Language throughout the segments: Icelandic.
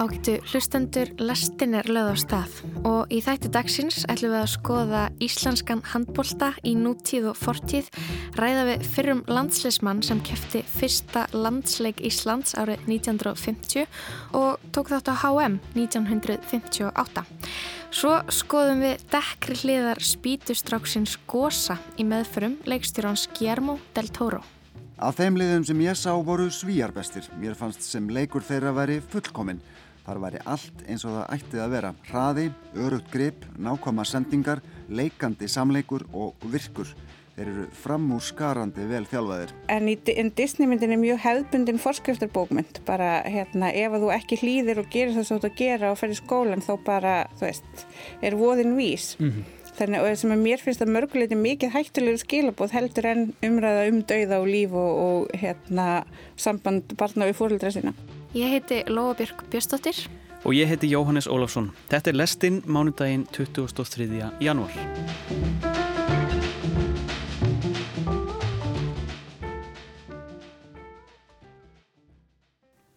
Ágættu hlustendur, lestin er löð á stað og í þættu dagsins ætlum við að skoða íslenskan handbólta í nútíð og fortíð, ræða við fyrrum landsleismann sem kefti fyrsta landsleik Íslands árið 1950 og tók þátt á HM 1958. Svo skoðum við dekkri hliðar spítustráksins Gosa í meðförum leikstjórans Guillermo del Toro. Af þeim liðum sem ég sá voru svíjarbestir. Mér fannst sem leikur þeirra væri fullkominn. Þar væri allt eins og það ættið að vera. Hraði, örugt grip, nákvæma sendingar, leikandi samleikur og virkur. Þeir eru framúrskarandi vel þjálfaðir. En í en Disney myndin er mjög hefðbundin forskriftarbókmynd. Bara hérna ef þú ekki hlýðir og gerir það svo að gera og fer í skólan þá bara, þú veist, er voðin vís. Mm -hmm. Þannig að sem að mér finnst að mörguleiti mikið hættulegur skilabóð heldur en umræða um dauða og líf og, og hérna samband barna við fóröldra sína. Ég heiti Lóabjörg Björnsdóttir. Og ég heiti Jóhannes Ólafsson. Þetta er lestinn mánudaginn 2003. janúar.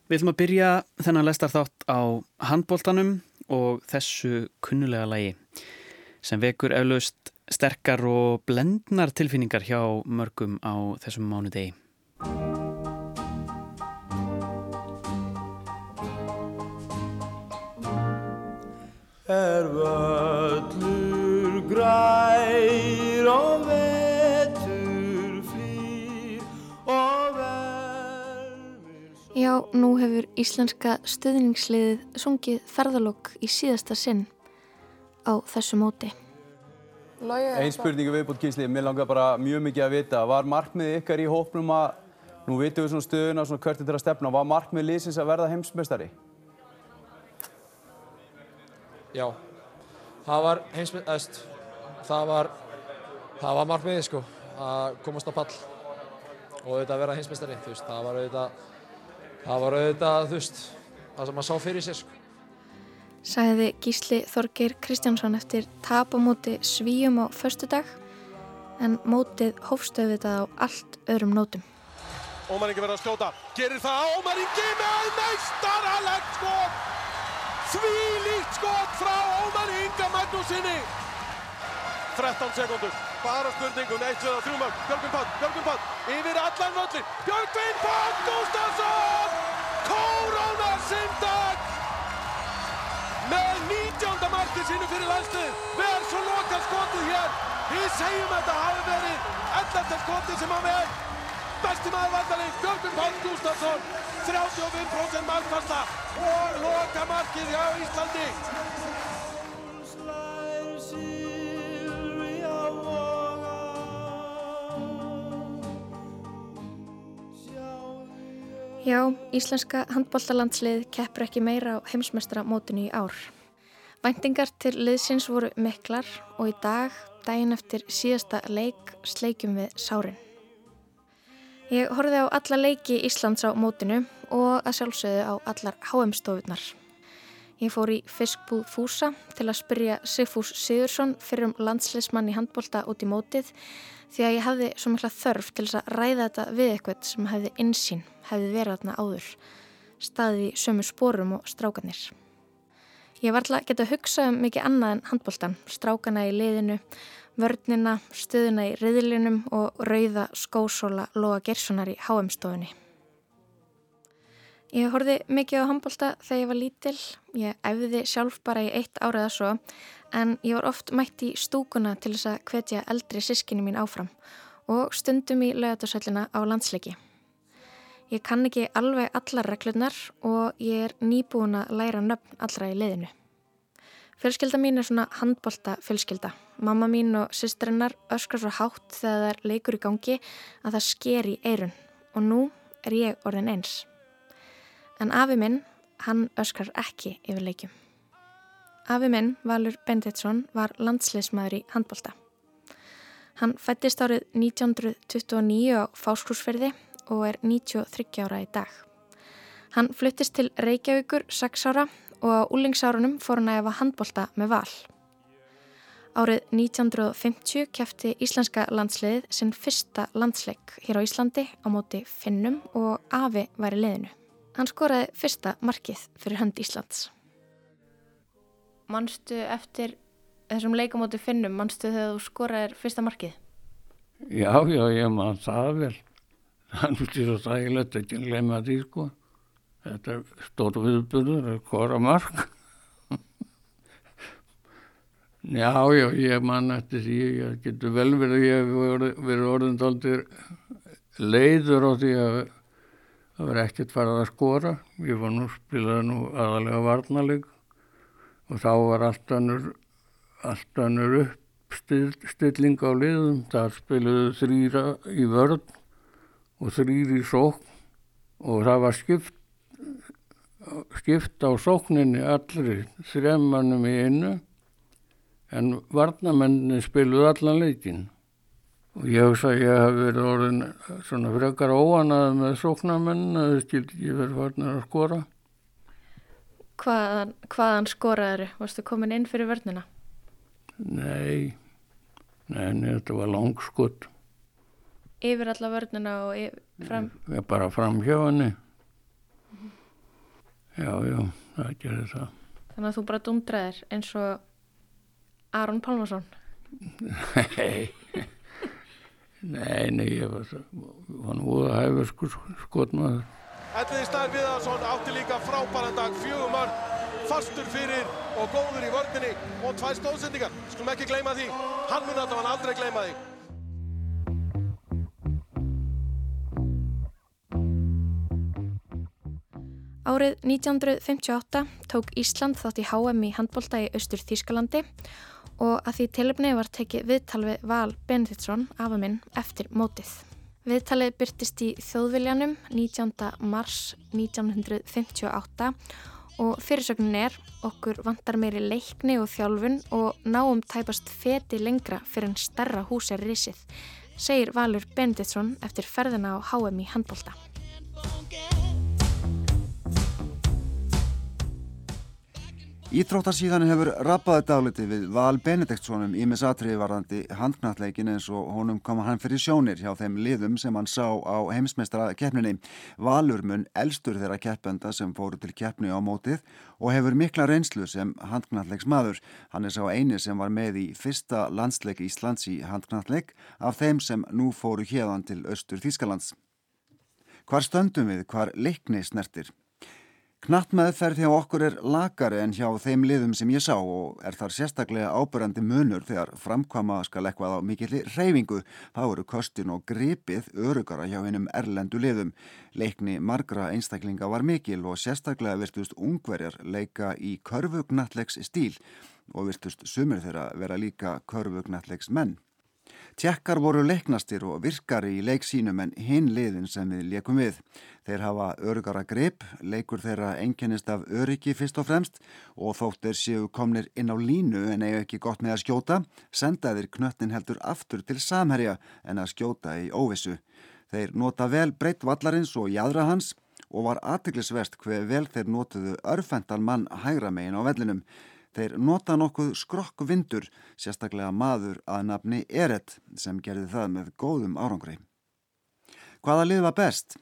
Við ætlum að byrja þennan lestarþátt á handbóltanum og þessu kunnulega lægi sem vekur eflaust sterkar og blendnar tilfinningar hjá mörgum á þessum mánudegi. Er völlur grær og vetur flýr og verður Já, nú hefur íslenska stöðningsliðið sungið ferðalokk í síðasta sinn á þessu móti. Einn spurningu viðbútt kíslið, mér langar bara mjög mikið að vita, var markmið ykkar í hópnum að, nú vitum við svona stöðuna, svona hvert þetta er að stefna, var markmið liðsins að verða heimsmeistari? Já, það var heimsmynd, það var, það var markmiðið sko, að komast á pall og auðvitað að vera heimsmyndstari, þú veist, það var auðvitað, það var auðvitað, þú veist, það sem maður sá fyrir sér sko. Sæði Gísli Þorgeir Kristjánsson eftir tapamóti svíum á förstu dag, en mótið hófstöfið þetta á allt öðrum nótum. Ómar Ingi verður að skjóta, gerir það, Ómar Ingi með meistaralegt skot! Því líkt skot frá Ómar Inga Magnúsinni. 13 sekundur, bara spurningum, 1, 2, 3 mörg, Björgvin Pott, Björgvin Pott, yfir allan völlin, Björgvin Pott Gustafsson, Kórónar Sindag, með 19. markið sínu fyrir landslið, verð svo loka skotið hér, við segjum að þetta hafi verið 11. skotið sem hann verð, besti maður vandalinn, Björgvin Pott Gustafsson, 35% markfasta og loka markið hjá Íslandi. Já, íslenska handbóltalandslið keppur ekki meira á heimsmeistra mótinu í ár. Væntingar til liðsins voru miklar og í dag, daginn eftir síðasta leik, sleikjum við sárin. Ég horfið á alla leiki Íslands á mótinu og að sjálfsögðu á allar HM-stofunar. Ég fór í fiskbúð Fúsa til að spyrja Sigfús Sigursson fyrir um landsleismann í handbólta út í mótið því að ég hafði svo mikla þörf til að ræða þetta við eitthvað sem hefði insýn, hefði verið þarna áður, staðið í sömu spórum og strákanir. Ég var alltaf að geta að hugsa um mikið annað en handbóltan, strákana í liðinu, vörnina, stuðuna í riðlinum og rauða skósóla Lóa Gerssonar í HM-stofunni. Ég horfi mikið á handbólta þegar ég var lítil. Ég æfði sjálf bara í eitt árið að svo en ég var oft mætt í stúkuna til þess að hvetja eldri sískinu mín áfram og stundum í lögatursöllina á landsleiki. Ég kann ekki alveg allar reglurnar og ég er nýbúin að læra nöfn allra í liðinu. Fjölskylda mín er svona handbólta fjölskylda. Mamma mín og sýstrennar öskar svo hátt þegar það er leikur í gangi að það sker í eirun og nú er ég orðin eins. En afi minn, hann öskar ekki yfir leikjum. Afi minn, Valur Benditsson, var landsleismæður í handbólta. Hann fættist árið 1929 á Fáskursferði og er 93 ára í dag. Hann fluttist til Reykjavíkur 6 ára og á úlingsárunum fór hann að efa handbólta með val. Árið 1950 kæfti Íslenska landsliðið sinn fyrsta landsleik hér á Íslandi á móti Finnum og Afi var í liðinu. Hann skoraði fyrsta markið fyrir hönd Íslands. Manstu eftir þessum leikamóti finnum, manstu þegar þú skoraðir fyrsta markið? Já, já, ég man það vel. Það er svo sægilegt ekki að glemja því sko. Þetta er stór viðbyrður, það er skora mark. já, já, ég man eftir því, ég getur vel verið að ég hef verið orðin tóltir leiður á því að það verið ekkert farið að skora. Ég var nú, spilaði nú aðalega varnaleg og þá var allt annur, allt annur uppstilling á liðum. Það spiluðu þrýra í vörð og þrýri sókn og það var skipt, skipt á sókninni allri þremmannum í einu en varnamennin spiluðu allan leikin. Og ég hugsa að ég hef verið orðin svona frekar óanað með sóknamenn að það skildi ekki verið varnar að skora. Hvaðan, hvaðan skoraður? Varstu komin inn fyrir vörnina? Nei, nei, þetta var langskott. Yfir alla vörnina og yfir, fram? Ég bara fram hjá henni. Mm -hmm. Já, já, það gerir það. Þannig að þú bara dundraðir eins og Aron Pálmarsson? Nei, nei, nei, ég var, var nú að hæfa sko, skotmaður. Elliði Stær Viðarsson átti líka frábæran dag, fjögumar, fastur fyrir og góður í vörninni og tvær stóðsendingar. Skulum ekki gleyma því, hann mun alltaf hann aldrei gleyma því. Árið 1958 tók Ísland þátt í HM í handbólda í Östur Þýskalandi og að því tilöfni var tekið viðtal við Val Benediktsson afaminn eftir mótið. Viðtalið byrtist í þjóðviljanum 19. mars 1958 og fyrirsögnin er okkur vantar meiri leikni og þjálfun og náum tæpast feti lengra fyrir en starra hús er risið, segir Valur Benediktsson eftir ferðina á HM í handbólda. Íþróttarsíðan hefur rappaði dagliti við Val Benediktsson um Ímis atriði varðandi handknalleikin eins og honum kom hann fyrir sjónir hjá þeim liðum sem hann sá á heimsmeistra keppninni. Valur mun elstur þeirra keppenda sem fóru til keppni á mótið og hefur mikla reynslu sem handknalleiksmaður. Hann er sá eini sem var með í fyrsta landsleik Íslands í handknalleik af þeim sem nú fóru hérðan til Östur Þískalands. Hvar stöndum við, hvar leikni snertir? Knattmeðferð hjá okkur er lakari en hjá þeim liðum sem ég sá og er þar sérstaklega ábyrrandi munur þegar framkvama skal eitthvað á mikilli reyfingu. Þá eru kostin og gripið örugara hjá hennum erlendu liðum. Leikni margra einstaklinga var mikil og sérstaklega virtust ungverjar leika í körfugnatlegs stíl og virtust sumir þeirra vera líka körfugnatlegs menn. Tjekkar voru leiknastir og virkari í leiksínum en hinn liðin sem við leikum við. Þeir hafa örugara grip, leikur þeirra enginnist af öryggi fyrst og fremst og þóttir séu komnir inn á línu en eiga ekki gott með að skjóta, senda þeir knöttin heldur aftur til samherja en að skjóta í óvissu. Þeir nota vel breytt vallarins og jæðra hans og var aðtiklisvert hver vel þeir notuðu örfendan mann hægra megin á vellinum. Þeir nota nokkuð skrokk vindur, sérstaklega maður að nafni Eret sem gerði það með góðum árangri. Hvaða lið var best?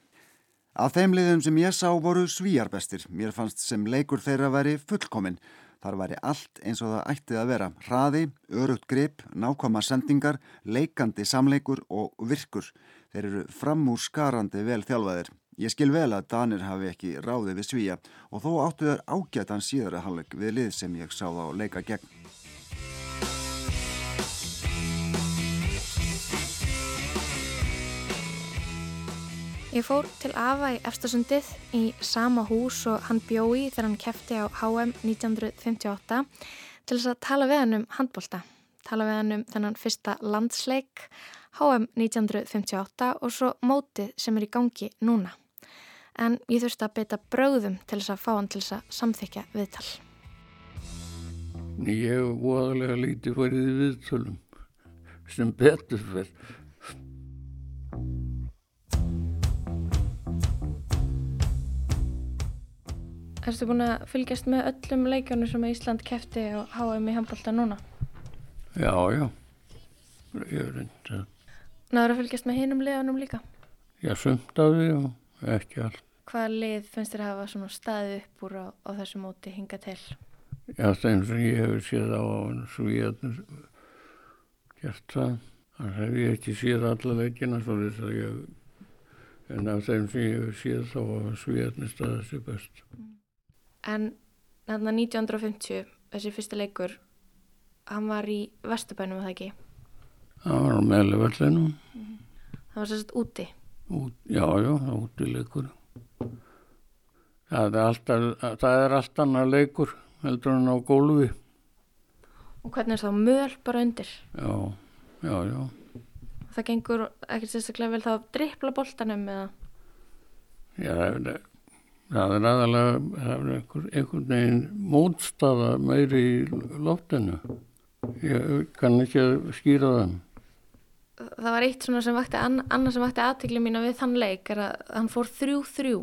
Af þeim liðum sem ég sá voru svíjar bestir. Mér fannst sem leikur þeirra veri fullkominn. Þar væri allt eins og það ættið að vera. Hraði, örugt grip, nákvæma sendingar, leikandi samleikur og virkur. Þeir eru framúr skarandi vel þjálfaðir. Ég skil vel að Danir hafi ekki ráði við svíja og þó áttu þær ágætan síðara halleg við lið sem ég sá þá leika gegn. Ég fór til Ava í Efstasundið í sama hús og hann bjói þegar hann kefti á HM 1958 til þess að tala við hann um handbólta. Tala við hann um þennan fyrsta landsleik HM 1958 og svo mótið sem er í gangi núna. En ég þurfti að beita bröðum til þess að fá hann til þess að samþykja viðtal. Ég hef voðalega lítið farið í viðtölum sem betur fyrir. Erstu búin að fylgjast með öllum leikjónu sem Ísland kefti á HM í handbólta núna? Já, já. Ég er reyndið. Náður að fylgjast með hinum leðanum líka? Já, því og ekki allt. hvaða lið finnst þér að hafa svona staðið upp úr á, á þessu móti hinga til? Já, þeim sem ég hefur séð á Svíðarnir gert það. Þannig hef ég ekki séð alla leikina svo þess að ég en af þeim sem ég hefur séð þá var Svíðarnir staðið sér best. En þarna 1950, þessi fyrsta leikur, hann var í Vesturbænum, var það ekki? Það var á meðlefallinu. Það var sérst úti? Út, já, já, úti leikur. Það er alltaf, það er alltaf annar leikur heldur hann á gólfi. Og hvernig er það möl bara undir? Já, já, já. Það gengur ekkert sérstaklega vel þá að drippla boltanum eða? Já, það er, það er aðalega, það er einhver, einhvern veginn mótstafa meiri í loftinu. Ég kann ekki að skýra það. Það var eitt svona sem vakti, annað sem vakti aðtikli mín við þann leik er að hann fór þrjú-þrjú.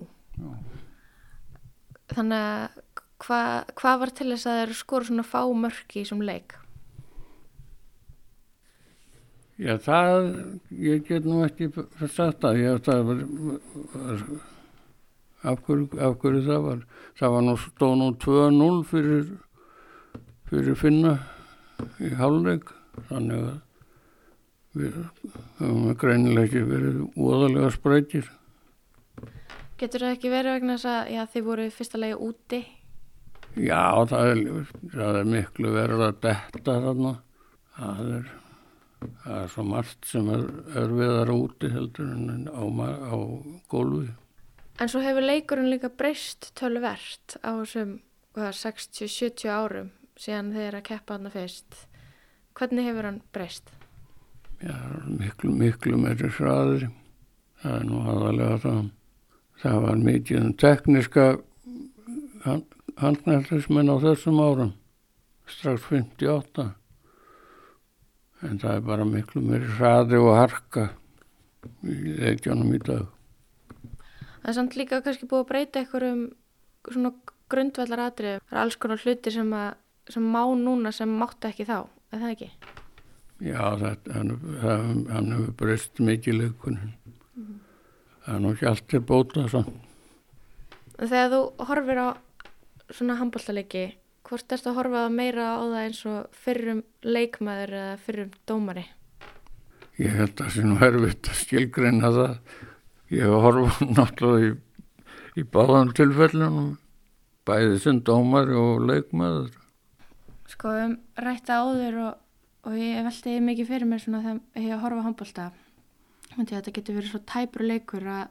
Þannig að hvað hva var til þess að það eru skor svona fá mörki í þessum leik? Já, það, ég get nú ekki sagt það, ég það var, var af, hverju, af hverju það var, það var nú stóð nú 2-0 fyrir, fyrir finna í hálfleik, þannig að við höfum greinilega ekki verið óðalega spröytir. Getur það ekki verið vegna þess að já, þið voru fyrsta legi úti? Já, það er, það er miklu verið að detta þarna, það er það er svo margt sem er, er viðar úti heldur en á, á gólfi. En svo hefur leikurinn líka breyst tölvert á þessum 60-70 árum síðan þeir að keppa hann fyrst. Hvernig hefur hann breyst? Já, miklu, miklu meiri hraðri. Það er nú aðalega það. Það var mikið um tekniska handnættismenn á þessum árum, strax 58 en það er bara miklu meiri hraði og harka í leikjónum í dag. Það er samt líka kannski búið að breyta einhverjum svona grundvallar atrið. Það er alls konar hluti sem, að, sem má núna sem mátti ekki þá, er það ekki? Já, það, hann, hann hefur breyst mikið leikunum. Mm -hmm. Það er nú ekki alltaf bótað svo. Þegar þú horfir á svona handbóltalegi, hvort erst að horfa meira á það eins og fyrrum leikmaður eða fyrrum dómari? Ég held að það sé nú erfitt að skilgreina það. Ég hef horfað náttúrulega í, í báðan tilfellunum, bæðið sem dómari og leikmaður. Sko, um rætta áður og, og ég veldi mikið fyrir mér svona þegar ég horfa handbólta. Þetta getur verið svo tæpru leikur að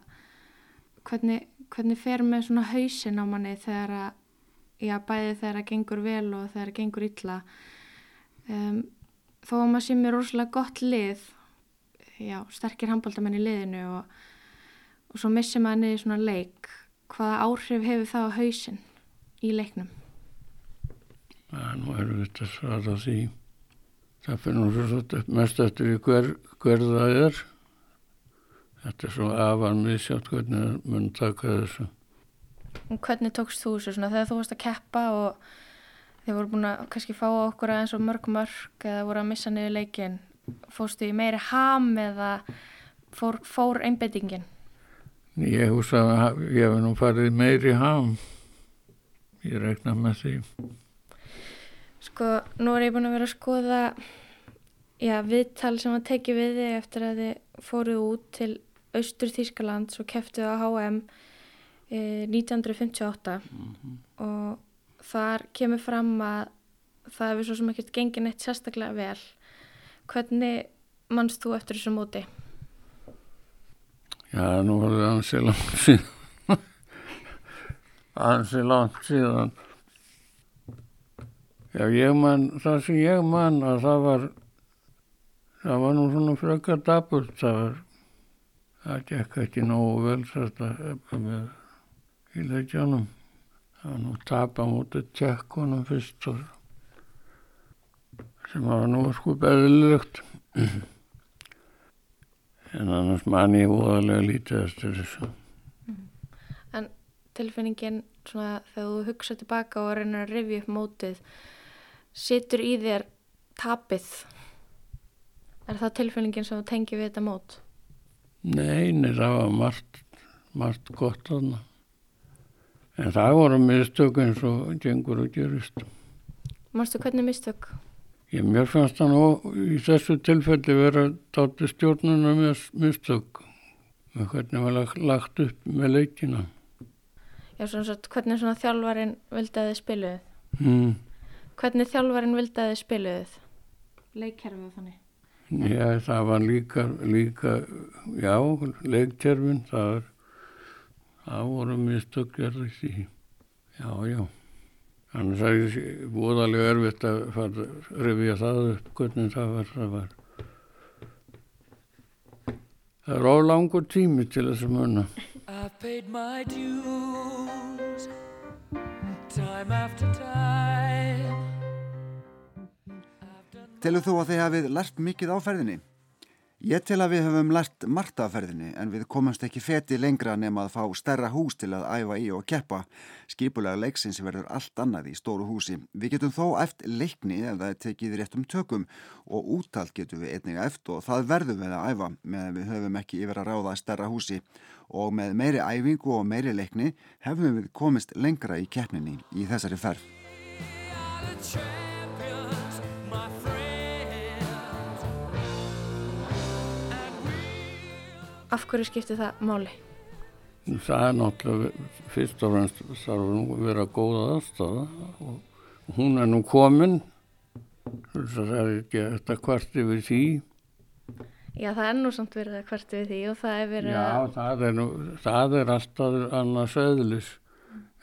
hvernig, hvernig fer með svona hausin á manni þegar að já, bæði þegar það gengur vel og þegar það gengur illa. Um, þó að maður sé mér rosalega gott lið já, sterkir handbóltamenn í liðinu og, og svo missir maður niður svona leik. Hvaða áhrif hefur það á hausin í leiknum? Nú erfitt að svara því það nú svo mest eftir hver, hver það er. Þetta er svo afan miðsjátt hvernig mun taka þessu. Og hvernig tókst þú þessu svona? Þegar þú varst að keppa og þið voru búin að kannski fá okkur aðeins og mörg mörg eða voru að missa niður leikin fórstu í meiri ham eða fór, fór einbettingin? Ég húsa að ég hef nú farið meiri ham. Ég rekna með því Sko, nú er ég búin að vera að skoða já, viðtal sem að teki við þig eftir að þið fóruð út til Austur Þýskaland og keftuð á HM 1958 mm -hmm. og þar kemur fram að það hefur svo sem ekkert gengið neitt sérstaklega vel hvernig mannst þú eftir þessu móti? Já, nú var það ansið langt síðan ansið langt síðan Já, ég man það sem ég man að það var það var nú svona frekar dabult það var það gekk ekki nógu vel þetta með í leikjanum. Það var nú tap á móti tjekkunum fyrst og sem var nú sko beðilegt. En annars man ég óðarlega lítið eftir þessu. En tilfinningin svona þegar þú hugsa tilbaka og reynir að rifja upp mótið, situr í þér tapið? Er það tilfinningin sem þú tengir við þetta mót? Nei, það var margt, margt gott þarna En það voru mistök eins og gengur og gerist. Mástu hvernig mistök? Ég mér fannst það nú í þessu tilfelli vera tátti stjórnuna með mistök með hvernig var lagt upp með leikina. Já, svona svo, hvernig svona þjálfarin vildi að þið spiluðið? Mm. Hvernig þjálfarin vildi að þið spiluðið? Leikkerfið þannig? Já, það var líka, líka já, leikkerfin, það, það voru mistök gerðið því. Já, já. Þannig að það er búðalega erfitt að fara að rifja það upp hvernig það var. Það, var. það er ólangur tími til þess að munna. I've paid my dues time after time Telur þú að þið hafið lært mikið á ferðinni? Ég tel að við höfum lært margt af ferðinni en við komumst ekki feti lengra nema að fá stærra hús til að æfa í og keppa. Skipulega leiksins verður allt annað í stóru húsi. Við getum þó eftir leikni ef það er tekið réttum tökum og úttalt getum við einnig eftir og það verðum við að æfa meðan við höfum ekki yfir að ráða stærra húsi. Og með meiri æfingu og meiri leikni hefum við komist lengra í keppninni í þessari ferð. Af hverju skiptir það máli? Það er náttúrulega, fyrst og fremst þarf nú að vera góða aðstafa og hún er nú komin, það er ekki þetta hvert yfir því. Já, það er nú samt verið að hvert yfir því og það er verið að... Já, það er, nú, það er alltaf annars öðlis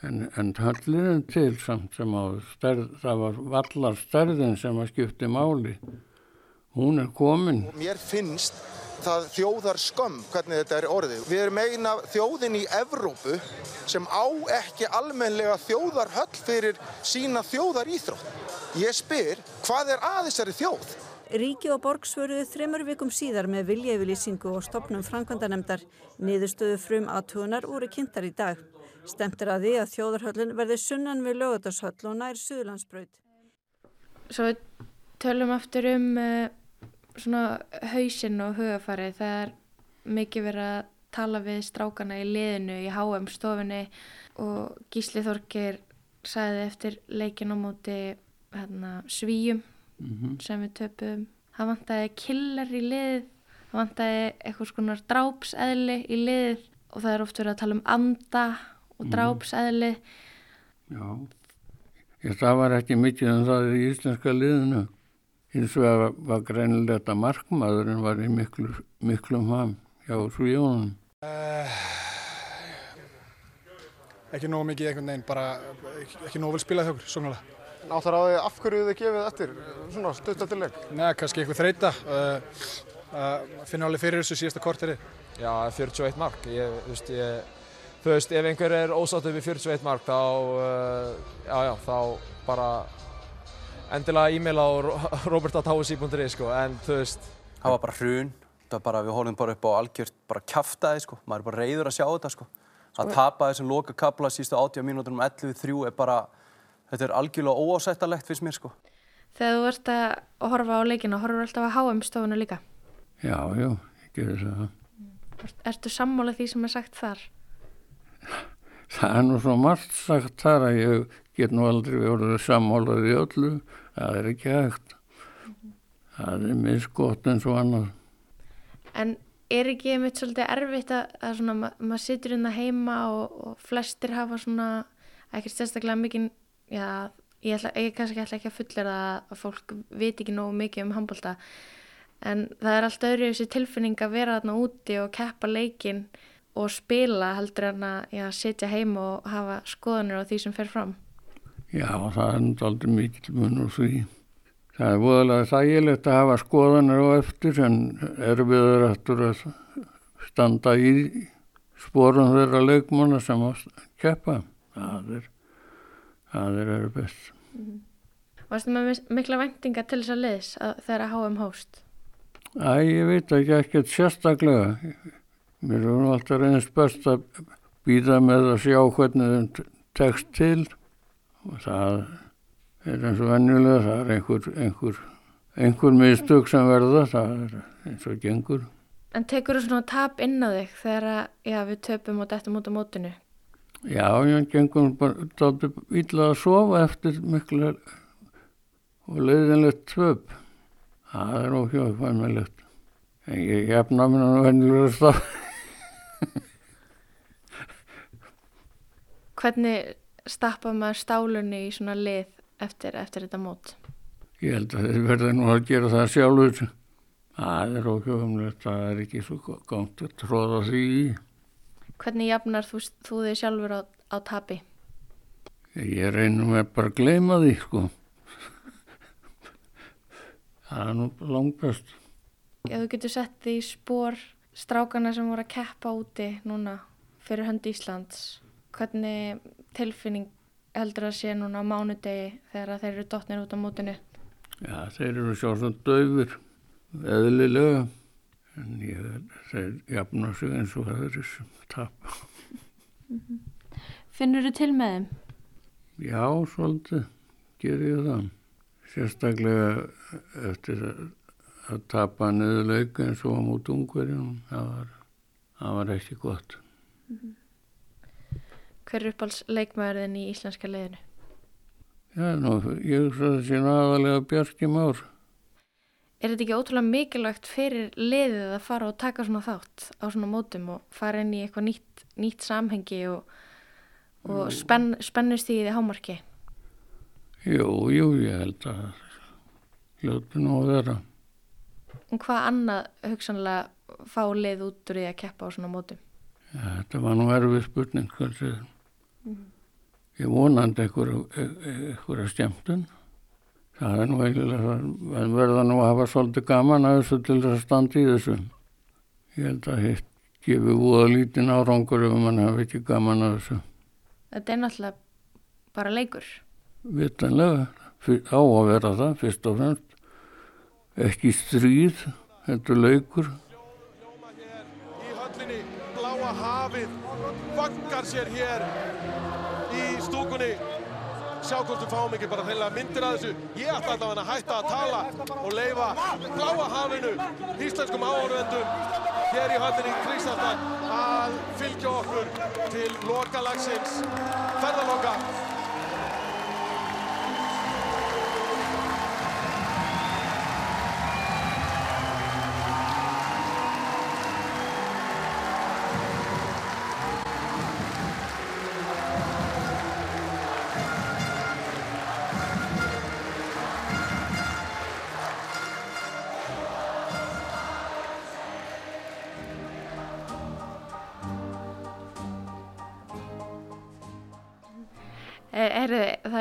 en, en höllin til samt sem á stærð, það var vallar stærðin sem að skipti máli. Hún er komin. Mér finnst það þjóðar skömm hvernig þetta er orðið. Við erum eina þjóðin í Evrópu sem á ekki almenlega þjóðar höll fyrir sína þjóðar íþrótt. Ég spyr, hvað er að þessari þjóð? Ríki og borg svöruðu þreymur vikum síðar með viljefylýsingu og stopnum framkvæmdanemdar. Niðurstöðu frum aðtugunar voru kynntar í dag. Stemtir að því að þjóðarhöllin verði sunnan við lögutarshöll og nær Suðlandsbraut. Svo tölum aftur um uh, svona hausinn og hugafarið það er mikið verið að tala við strákana í liðinu í HM stofinni og Gísli Þorgir sæði eftir leikin á móti hérna, svíjum mm -hmm. sem við töpum það vantæði killar í lið það vantæði eitthvað svona drápseðli í lið og það er oft verið að tala um anda og mhm. drápseðli Já, ég það var ekki mikið um það í íslenska liðinu hins vegar var greinilegt að markmaðurinn var í miklu, miklum ham hjá svíjónum. Uh, ekki nógu mikið einhvern veginn, bara ekki, nógu vel spilað hjá okkur, svonarlega. Áttar á því af hverju þið gefið eftir, svona stuttatileg? Nei, kannski eitthvað þreita. Uh, uh, finna alveg fyrir þessu síðasta korterið. Já, 41 mark. Ég, þú veist, ég, þú veist, ef einhver er ósáttuð við 41 mark, þá, já, já, þá bara endilega e-mail á robertatausi.is sko, en þú veist. Það var bara hrun, það var bara, við horfum bara upp á algjört bara kæftæði sko, maður er bara reyður að sjá þetta sko. Að tapa þessum loka kabla sístu 80 mínútur um 11-3 er bara þetta er algjörlega óásættalegt fyrst mér sko. Þegar þú ert að horfa á leikinu, horfur þú alltaf að HM stofuna líka? Já, já, ég gerur það. Ertu sammálað því sem er sagt þar? Það er nú svo margt sagt þar að ég get nú aldrei verið sammálaði í öllu, það er ekki hægt. Það er misgótt eins og annað. En er ekki mitt svolítið erfitt að, að svona, ma maður situr inn að heima og, og flestir hafa svona, ekkert sérstaklega mikið, já, ég, ætla, ég kannski ætla ekki að fullera að fólk veit ekki nógu mikið um handbólta, en það er alltaf öðru þessi tilfinning að vera þarna úti og keppa leikin og spila heldur en að já, sitja heim og hafa skoðanir á því sem fer fram. Já, það er náttúrulega mikil mun úr því. Það er voðalega þægilegt að hafa skoðanir á eftir en erfiður eftir að standa í spórun þeirra leikmuna sem að keppa. Það er, það er erfiðst. Mm -hmm. Varstu með mikla vendinga til þess að liðs að þeirra háum hóst? Æ, ég veit ekki ekkert sérstaklega. Mér er alltaf reynist best að býða með að sjá hvernig þeim tekst til og það er eins og vennulega, það er einhver, einhver, einhver mistök sem verða, það er eins og gengur. En tekur þú svona tap inn á þig þegar já, við töpum og dættum út á mótinu? Já, ég gengum bara dátur illa að sofa eftir miklu og leiðinlegt tvöp. Það er óhjóðfæmilegt. En ég gefna mér hann vennilega stað. Hvernig stappa maður stálunni í svona lið eftir, eftir þetta mót? Ég held að þeir verða nú að gera það sjálfur. Það er óhjóðfæmilegt. Það er ekki svo gátt að tróða því. Hvernig jafnar þú, þú þig sjálfur á, á tapi? Ég reynum með bara að gleyma því, sko. Það er nú langt best. Ef þú getur sett því spór strákana sem voru að keppa úti núna fyrir hönd Íslands, hvernig tilfinning heldur að sé núna á mánudegi þegar þeir eru dotnir út á mótinu? Já, þeir eru sjálfsagt döfur, eðlilega, en ég, þeir jafna sig eins og það er sem tap. Finnur þú til með þeim? Já, svolítið, ger ég það. Sérstaklega eftir að, tapa niður leika eins og á mútu ungverjum, það var, það var ekki gott. Mm -hmm. Hver er uppáls leikmaðurinn í íslenska leiðinu? Já, nú, ég sagði sín aðalega Bjarki Már. Er þetta ekki ótrúlega mikilvægt fyrir leiðið að fara og taka svona þátt á svona mótum og fara inn í eitthvað nýtt, nýtt samhengi og, og spenn, spennust í því hámarki? Jú, jú, ég held að hljóti nú að vera. Og hvað annað hugsanlega fá leið út úr því að keppa á svona mótum? Ja, þetta var nú erfið spurning, hversu. Ég vonandi einhverja skemmtun. Það er nú eiginlega, það verða nú að hafa svolítið gaman að þessu til þess að standa í þessu. Ég held að hitt gefur úða lítinn árangur ef mann hafi ekki gaman að þessu. Þetta er náttúrulega bara leikur. Vitanlega, á að vera það, fyrst og fremst. Ekki stríð, þetta er leikur. Hafið, vangar sér hér í stúkunni. Sjá hvort við fáum ekki bara heila myndir að þessu. Ég ætla alltaf að hætta að tala og leifa bláa hafinu, íslenskum áhörvendum, hér í höllinni í Kríksaftan að fylgja okkur til lokalagsins ferðaloka.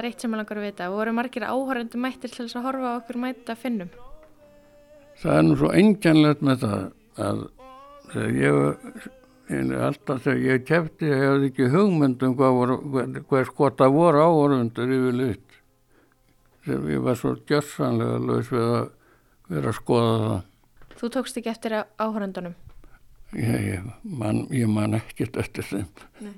Er, eitt sem ég langar að vita. Voru margir áhörðandi mættir til þess að horfa á okkur mæta finnum? Það er nú svo engjanlegt með það að ég, alltaf þegar ég kefti, ég hefði ekki hugmyndum hvað, voru, hvað skota voru áhörðundur yfir lut. Þegar ég var svo gjörsanlega laus við að vera að skoða það. Þú tókst ekki eftir áhörðundunum? Ég, ég, man, ég man ekkert eftir þeim. Nei.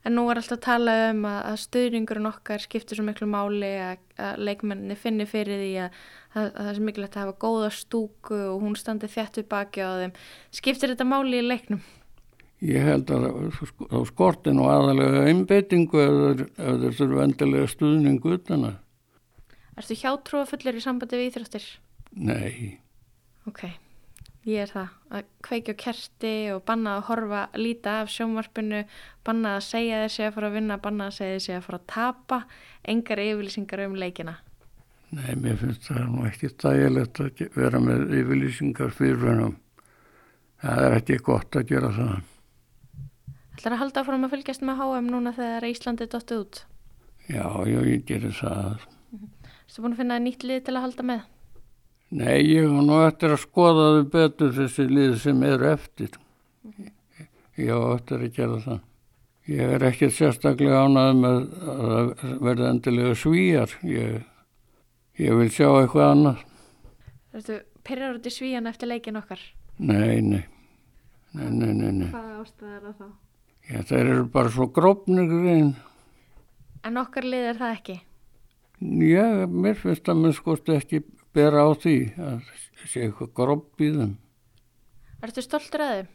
En nú er alltaf að tala um að, að stöðningurinn okkar skiptir svo miklu máli að, að leikmenni finni fyrir því að, að það er mikilvægt að hafa góða stúku og hún standi þjættu baki á þeim. Skiptir þetta máli í leiknum? Ég held að á skortin og aðalega einbeitingu ef þeir þurfu endilega stuðningu utan að. Erstu hjátrúa fullir í sambandi við íþróttir? Nei. Ok. Ég er það, að kveikja kerti og banna að horfa, líta af sjónvarpinu, banna að segja þessi að fara að vinna, banna að segja þessi að fara að tapa, engar yfirlýsingar um leikina. Nei, mér finnst það nú ekki dægilegt að vera með yfirlýsingar fyrir hennum. Það er ekki gott að gera það. Það er að halda fram að fylgjast með HM núna þegar Íslandi dottuð út? Já, já, ég gerir það. Þú erstu búin að finna nýtt lið til að halda með? Nei, ég var nú eftir að skoða þau betur þessi lið sem eru eftir. Ég var eftir að gera það. Ég er ekkert sérstaklega ánað með að verða endilega svíjar. Ég, ég vil sjá eitthvað annað. Þú veistu, pyrrar út í svíjan eftir leikin okkar? Nei, nei. Nei, nei, nei, nei. Hvaða ástæð er það þá? Já, þeir eru bara svo grópnir einn. En okkar lið er það ekki? Já, mér finnst að mér skoðst ekki bera á því að sé eitthvað gropp í þeim. Ertu stoltur að þeim?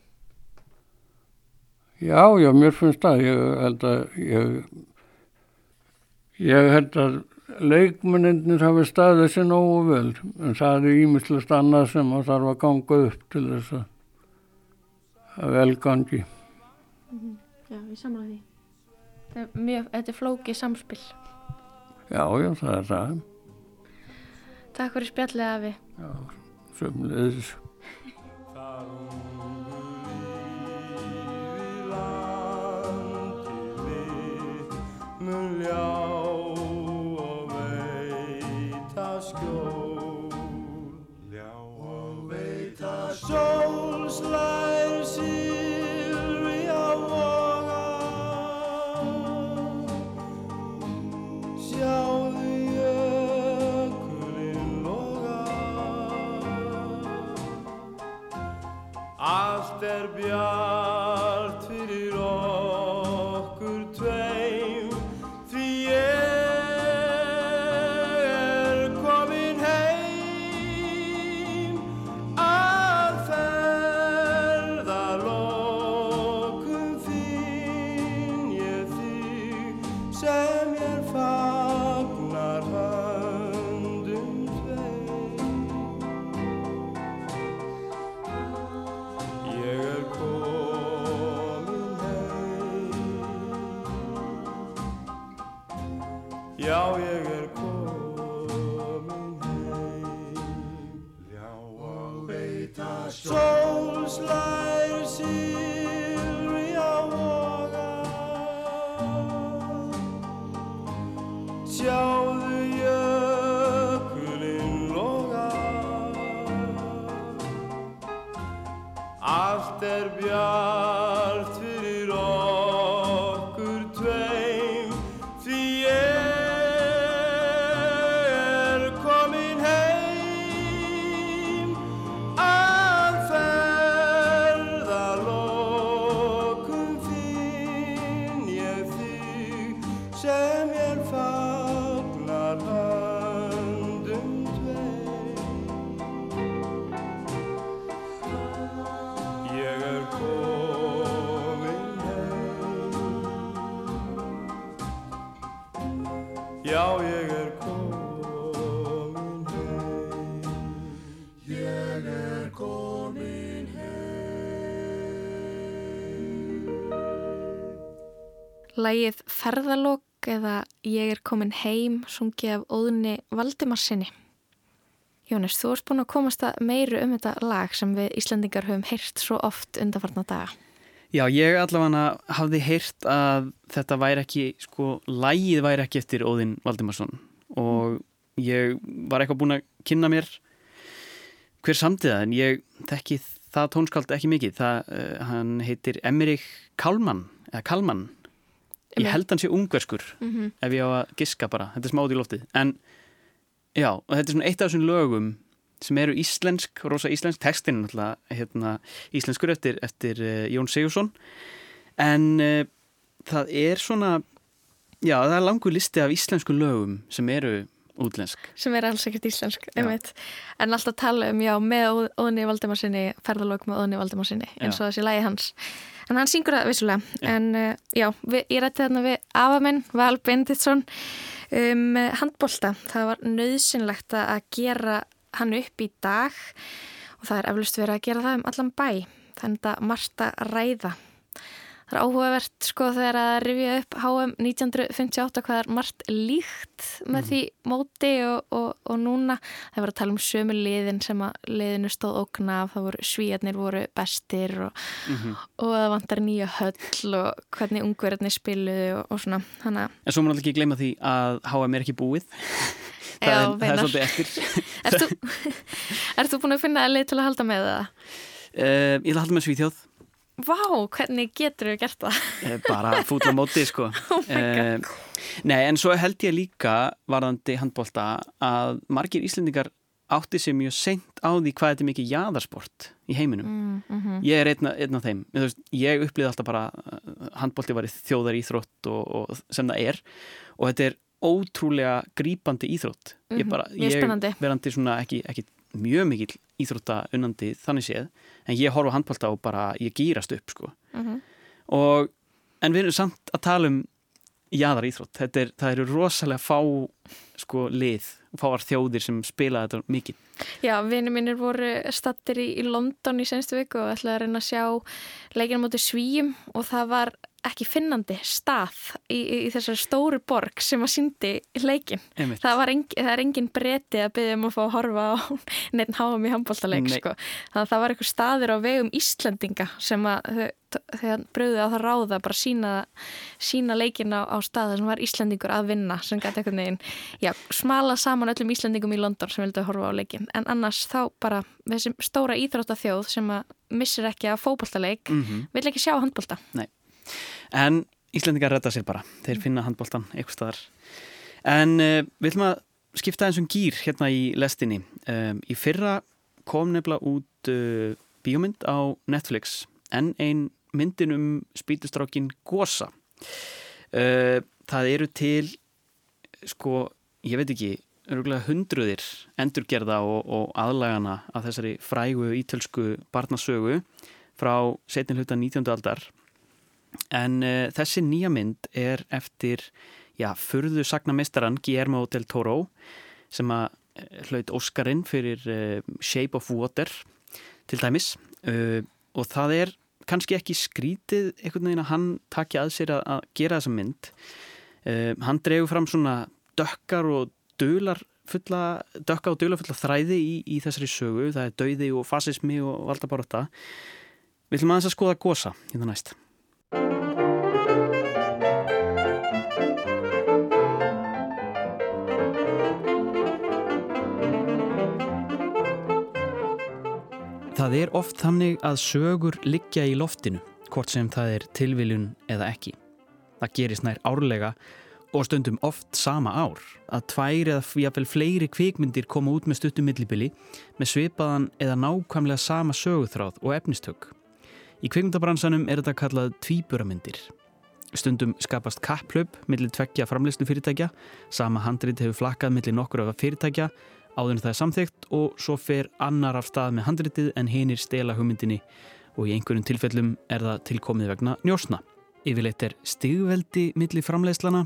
Já, já, mér finnst það. Ég held að, ég, ég held að leikmennir hafi staðið sér nógu vel. En það er ímislegt annað sem það þarf að ganga upp til þess að velgangi. Mm -hmm. Já, ég samla því. Þetta er, mjög, þetta er flókið samspil. Já, já, það er það. Takk fyrir spjallið af við. Já, sömleðis. mun allt er bjart Lægið Ferðalók eða Ég er komin heim sungið af óðunni Valdimarsinni. Jónis, þú ert búin að komast að meiru um þetta lag sem við Íslandingar höfum heyrt svo oft undanfarnar daga. Já, ég allavega hafði heyrt að þetta væri ekki, sko, lægið væri ekki eftir Óðinn Valdimarsson og ég var eitthvað búin að kynna mér hver samtíða en ég þekki það tónskald ekki mikið. Það, uh, hann heitir Emmerich Kalman, eða Kalman. Ég held hann sé ungverskur Mm -hmm. ef ég á að giska bara, þetta er smáð í loftið. En já, og þetta er svona eitt af þessum lögum sem eru íslensk, rosa íslensk, textin náttúrulega hérna, íslenskur eftir, eftir uh, Jón Sigursson en uh, það er svona já, það er langur listi af íslensku lögum sem eru útlensk Sem er alls ekkert íslensk. En alltaf tala um, já, með óðunni Valdimarsinni, Ferðalók með óðunni Valdimarsinni, eins og þessi lægi hans. En hann syngur það vissulega. Já. En uh, já, við, ég rætti þarna við afamenn, Val Benditsson, um handbólta. Það var nöðsynlegt að gera hann upp í dag og það er eflust verið að gera það um allan bæ. Þannig að Marta ræða. Það er áhugavert sko þegar að rifja upp HM 1958 hvað er margt líkt með því móti og, og, og núna. Það var að tala um sömu liðin sem að liðinu stóð okna af, það voru svíjarnir voru bestir og, og það vantar nýja höll og hvernig ungverðinni spiluðu og, svona. Þannig að En svo má náttúrulega ekki gleyma því að HM er ekki búið. Það, Já, er, það er svolítið eftir. Ert þú, ert þú búin að finna leið til að halda með það? uh, Ég að halda með Svíþjóð Vá, hvernig getur þú gert það? Eh, bara fútla móti sko. Oh Nei, en svo held ég líka varðandi handbólta að margir Íslendingar átti sér mjög seint á því hvað þetta er mikið jaðarsport í heiminum. Mm, mhm. ég er einn, af þeim. Ég, veist, ég upplýði alltaf bara uh, handbólti var í þjóðar íþrótt og, og sem það er. Og þetta er ótrúlega grípandi íþrótt. Ég Mhm, bara, mjög spennandi. verandi svona ekki, ekki mjög mikill íþrótta unnandi þannig séð en ég horfa á handbólta og bara ég gýrast upp sko. Mhm. og en við erum samt að tala um jáðar íþrótt, er, það eru rosalega fá sko lið fáar þjóðir sem spila þetta mikið. Já, vinið mínir voru stattir í, í London í senstu viku og ætlaði að reyna að sjá leikina mútið svíjum og það var ekki finnandi stað í, í, í þessari stóru borg sem að síndi leikin. Það, engin, það er engin breyti að byggja um að fá að horfa á neitt háum í handbóltaleik Nei. sko. Það var eitthvað staðir á vegum Íslandinga sem að þau bröðu á það ráða bara sína, sína leikin á, á staða sem var Íslandingur að vinna sem gæti eitthvað neginn, já, smala saman öllum Íslandingum í London sem vildu að horfa á leikin. En annars þá bara þessi stóra íþróttathjóð sem að missir ekki að fókbóltaleik mm -hmm. vil ekki sjá handbólta. Nei. En Íslandingar redda sér bara, þeir finna handbóltan eitthvað staðar. En uh, við ætlum að skipta eins og gýr hérna í lestinni. Um, í fyrra kom nefnilega út uh, bíómynd á Netflix en ein myndin um spítustrákin Gosa. Uh, það eru til, sko, ég veit ekki, hundruðir endurgerða og, og aðlægana af þessari frægu ítölsku barnasögu frá setin hluta 19. aldar En uh, þessi nýja mynd er eftir, já, fyrðu sagnamestaran Guillermo del Toro sem að uh, hlaut Óskarinn fyrir uh, Shape of Water til dæmis og það er kannski ekki skrítið einhvern veginn að hann takja að sér að, að gera þessa mynd. Hann dregur fram svona dökkar og dölar fulla, dökka og dölar fulla þræði í, í þessari sögu, það er dauði og fasismi og alltaf bara þetta. Við ætlum aðeins að skoða gósa hérna næst. Það er oft þannig að sögur liggja í loftinu, hvort sem það er tilviljun eða ekki. Það gerist nær árlega og stundum oft sama ár að tvær eða jáfnvel fleiri kvikmyndir koma út með stuttum millibili með svipaðan eða nákvæmlega sama söguþráð og efnistök. Í kvikmyndabransanum er þetta kallað tvíburamyndir. Stundum skapast kapplöp millir tveggja framleyslu fyrirtækja, sama handrit hefur flakkað millir nokkur af fyrirtækja áður en það er samþygt og svo fer annar af stað með handritið en hinir stela hugmyndinni og í einhverjum tilfellum er það tilkomið vegna njósna. Yfirleitt er stigveldi millir framleiðslana,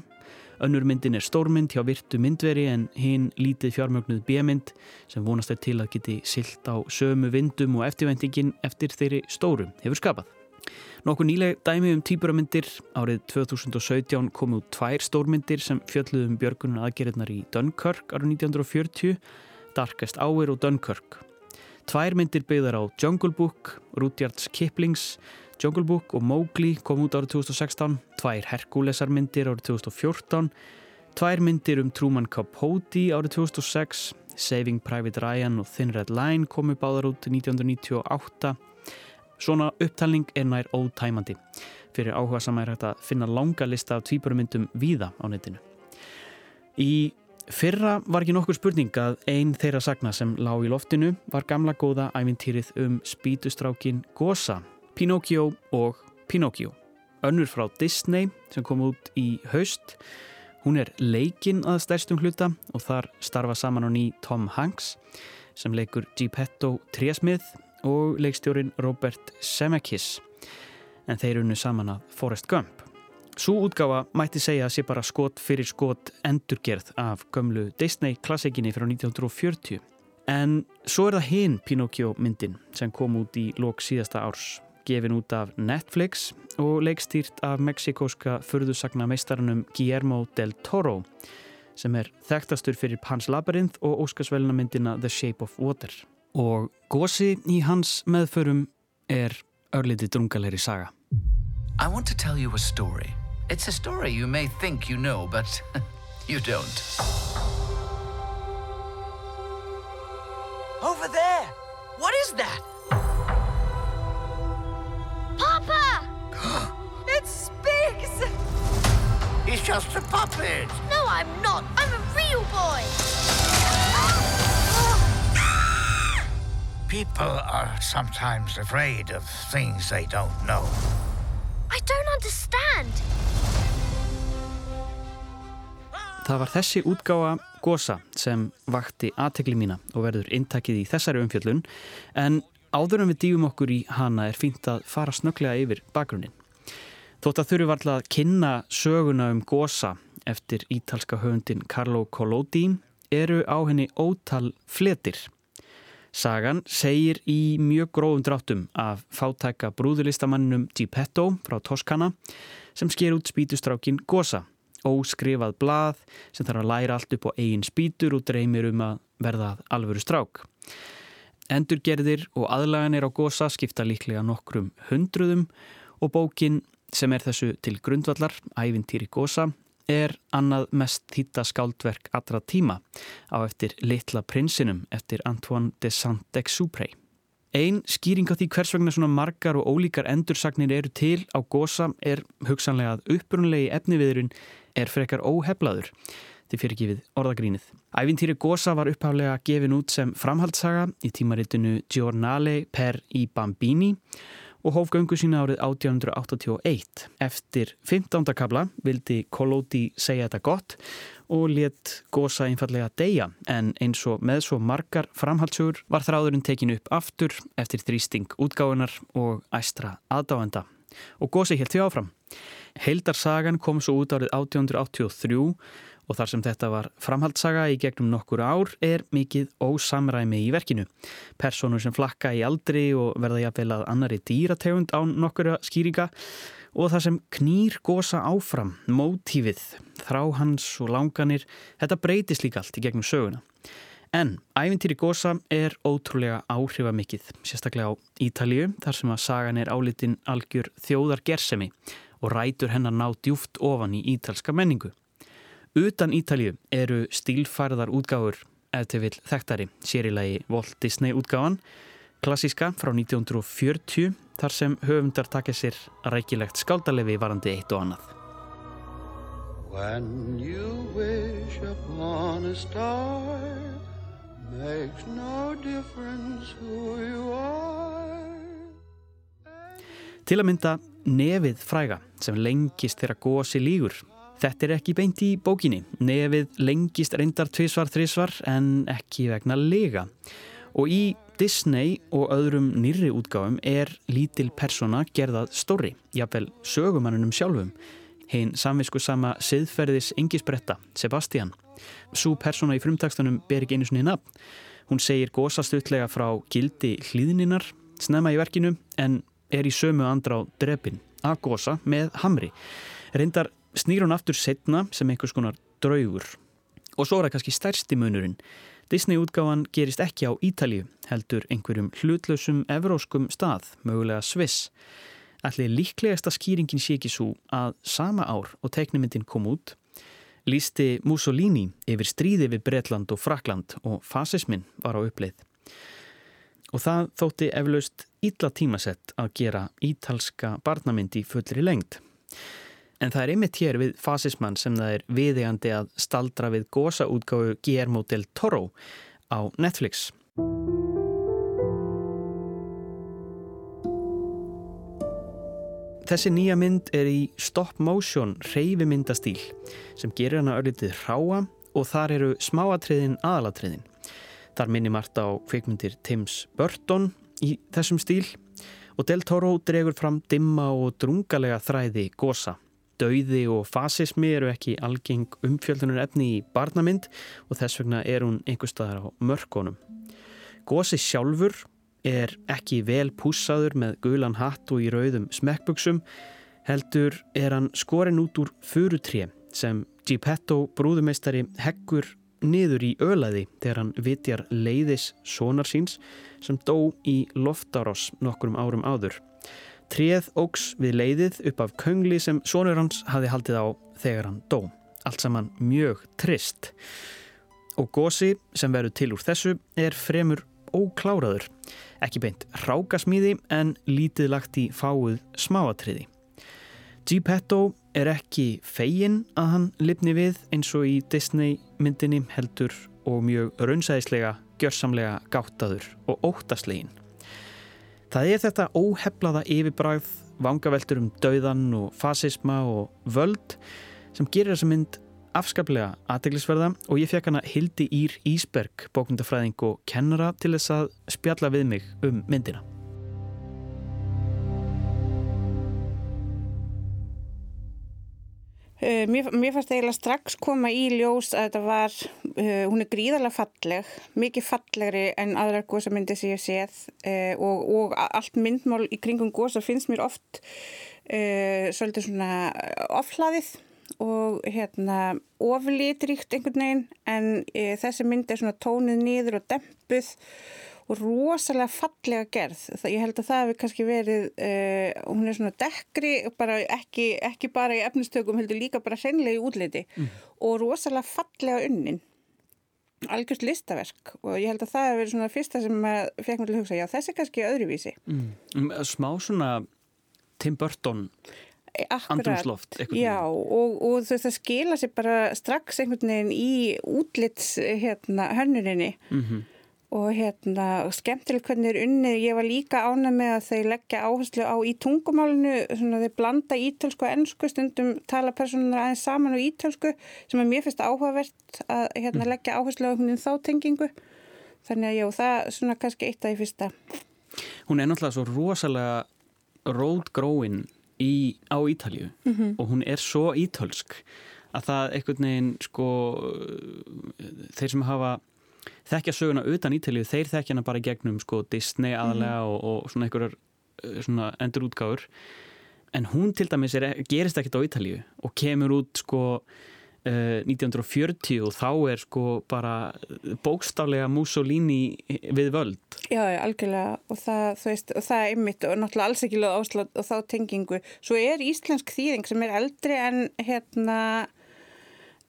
önnur myndin er stórmynd hjá virtu myndveri en hinn lítið fjármögnuð bíamynd sem vonast er til að geti silt á sömu vindum og eftirvæntingin eftir þeirri stórum hefur skapað. Nokkuð nýleg dæmi um týpuramindir. Árið 2017 komu tvær stórmyndir sem fjöldluðum björgunar aðgerðnar í Dunkirk árið 1940, Darkest Hour og Dunkirk. Tvær myndir byggðar á Jungle Book, Rudyards Kiplings, Jungle Book og Mowgli kom út árið 2016, tvær Herkulesar myndir árið 2014, tvær myndir um Truman Capote árið 2006, Saving Private Ryan og Thin Red Line komu báðar út 1998 Svona upptalning er nær ótæmandi. Fyrir áhuga sama er hægt að finna langa lista af tvíburumyndum víða á netinu. Í fyrra var ekki nokkur spurning að einn þeirra sagna sem lág í loftinu var gamla góða ævintýrið um spítustrákin Gosa, Pinocchio og Pinocchio. Önnur frá Disney sem kom út í haust. Hún er leikinn að stærstum hluta og þar starfa saman á ný Tom Hanks sem leikur Geppetto Trésmið og leikstjórin Robert Zemeckis. En þeir unnu saman að Forrest Gump. Svo útgáfa mætti segja að sé bara skot fyrir skot endurgerð af gömlu Disney klassikinni frá 1940 en svo er það hinn Pinocchio myndin sem kom út í lok síðasta árs. Gefin út af Netflix og leikstýrt af meksikóska förðusagna meistarannum Guillermo del Toro sem er þekktastur fyrir Pans Labyrinth og óskarsvelna myndina The Shape of Water og gósi í hans meðförum er örliti drungalegri saga. I want to tell you a story. It's a story you may think you know, but you don't. Over there! What is that? Papa! it speaks! He's just a puppet! No, I'm not. I'm a real boy! People are sometimes afraid of things they don't know. I don't understand. Það var þessi útgáa Gosa sem vakti aðtegli mína og verður intakið í þessari umfjöllun en áður en við dýfum okkur í hana er fínt að fara snögglega yfir bakgrunnin. Þótt að þurfi varlega að kynna söguna um gósa eftir ítalska höfundin Carlo Collodi eru á henni ótal fletir. Sagan segir í mjög gróðum dráttum af fátæka brúðurlistamanninum Gippetto frá Toskana sem sker út spítustrákin gósa. Óskrifað blað sem þarf að læra allt upp á eigin spítur og dreymir um að verða alvöru strák. Endurgerðir og aðlaganir á gósa skipta líklega nokkrum hundruðum og bókin sem er þessu til grundvallar, ævintýri gósa, er annað mest þýtta skáldverk allra tíma á eftir Litla prinsinum eftir Antoine de Saint-Exupéry. Einn skýring á því hvers vegna svona margar og ólíkar endursagnir eru til á gósa er hugsanlega að upprunlegi efniviðurinn er frekar óheflaður. Þið fyrir ekki við orðagrínið. Ævintýri gósa var upphaflega gefin út sem framhaldssaga í tímaritinu Giornale per i Bambini og hóf göngu sína árið 1881. Eftir 15. kabla vildi Collodi segja þetta gott og let gósa einfallega deyja en eins og með svo margar framhaldsögur var þráðurinn tekin upp aftur eftir þrýsting útgáðunar og æstra aðdáenda og gósi helt því áfram. Heildarsagan kom svo út árið 1883 og þar sem þetta var framhaldsaga í gegnum nokkur ár er mikið ósamræmi í verkinu. Personur sem flakka í aldri og verða jafnvel að annari dýrategund á nokkura skýringa og það sem knýr gósa áfram, mótífið, þrá hans og langanir, þetta breytist líka allt í gegnum söguna. En ævintýri gósa er ótrúlega áhrifamikið, sérstaklega á Ítalju þar sem að sagan er álitin algjör þjóðar gersemi og rætur hennar ná djúft ofan í ítalska menningu. Utan Ítalju eru stílfærðar útgáfur ef til vil þekktari sérilagi Walt Disney útgáfan, klassíska frá 1940 þar sem höfundar takja sér rækilegt skáldalefi varandi eitt og annað. When you wish upon a star makes no difference who you are Til að mynda nefið fræga sem lengist þegar gósi lígur Þetta er ekki beint í bókinni. Nefið lengist reyndar tvísvar þrísvar en ekki vegna lega. Og í Disney og öðrum nýri útgáfum er lítil persona gerðað stóri, jáfnvel sögumannunum sjálfum. Hinn samvisku sama siðferðis engisbretta, Sebastian. Sú persona í frumtakstunum ber ekki einu svoni nafn. Hún segir gósastutlega frá gildi hlýðninar, snemma í verkinu en er í sömu andra á drefin, að gósa með hamri. Reyndar snýr hún aftur setna sem einhvers konar draugur. Og svo er það kannski stærsti munurinn. Disney-útgáfan gerist ekki á Ítalju, heldur einhverjum hlutlausum evróskum stað, mögulega Sviss. Allir líklegasta skýringin sé ekki svo að sama ár og teknimyndin kom út, lísti Mussolini yfir stríði við Bretland og Frakland og fasismin var á uppleið. Og það þótti eflaust illa tímasett að gera ítalska barnamyndi fullri lengt. En það er einmitt hér við fasismann sem það er viðegandi að staldra við gósaútgáfu Guillermo del Toro á Netflix. Þessi nýja mynd er í stop motion reyfimyndastíl sem gerir hana örlitið hráa og þar eru smáatriðin aðalatriðin. Þar minni margt á kveikmyndir Tims Burton í þessum stíl og Del Toro dregur fram dimma og drungalega þræði gósa Dauði og fasismi eru ekki algeng umfjöldunar efni í barnamynd og þess vegna er hún einhver staðar á mörkonum. Gósi sjálfur er ekki vel púsaður með gulan hatt og í rauðum smekkbuksum heldur er hann skorin út úr furutré sem Gippetto brúðumeistari heggur niður í ölaði þegar hann vitjar leiðis sonar síns sem dó í loftáros nokkrum árum áður. Tríð ógs við leiðið upp af köngli sem sonur hans hafi haldið á þegar hann dó. Allt saman mjög trist. Og gósi sem verður til úr þessu er fremur ókláraður. Ekki beint rákasmíði en lítið lagt í fáið smáatriði. Gippetto er ekki fegin að hann lifni við eins og í Disney myndinni heldur og mjög raunsæðislega, gjörsamlega gáttaður og óttaslegin. Það er þetta óheflaða yfirbræð, vangaveltur um dauðan og fasisma og völd sem gerir þessa mynd afskaplega aðteglisverða og ég fekk hana Hildi Ír Ísberg, bókmyndafræðing og kennara til þess að spjalla við mig um myndina. Uh, mér, mér fannst eiginlega strax koma í ljós að þetta var, uh, hún er gríðarlega falleg, mikið fallegri en aðrar góðsamyndir sem ég séð uh, og, og allt myndmál í kringum góðsa finnst mér oft svolítið svona ofhlaðið og hérna oflítríkt einhvern veginn en þessi mynd er svona tónið nýður og dempuð og rosalega fallega gerð. Það, ég held að það hefur kannski verið, uh, hún er svona dekkri, bara ekki, ekki bara í efnistökum, heldur líka bara hreinlega í útliti mm. og rosalega fallega unnin. Algjörst listaverk og ég held að það hefur verið svona fyrsta sem fekk mér til að hugsa, já þessi kannski öðruvísi. Mm. Um, smá svona Tim Burton andrumsloft. Já og, og þú veist það skila sér bara strax einhvern veginn í útlits hérna hönnurinni. Mhm. Mm og hérna, skemmtilegt hvernig er unnið, ég var líka ánað með að þeir leggja áherslu á í tungumálinu svona þeir blanda ítölsku og ennsku, stundum tala personar aðeins saman og ítölsku sem er mér fyrst áhugavert að hérna, mm. leggja áherslu á þá tengingu. Þannig að já, það er svona kannski eitt af því fyrsta. Hún er náttúrulega svo rosalega rótgróin á Ítalju mm -hmm. og hún er svo ítölsk að það einhvern veginn sko þeir sem hafa þekkja söguna utan Ítalið, þeir þekkja hana bara gegnum sko Disney aðalega mm. og, og svona einhverjar eh, svona endurútgáður en hún til dæmis er, gerist ekkert á Ítalið og kemur út sko uh, 1940 og þá er sko bara bókstálega Mussolini við völd. Já, algjörlega og það, veist, og það er ymmit og náttúrulega alls ekki lög áslát og þá tengingu. Svo er íslensk þýðing sem er eldri en hérna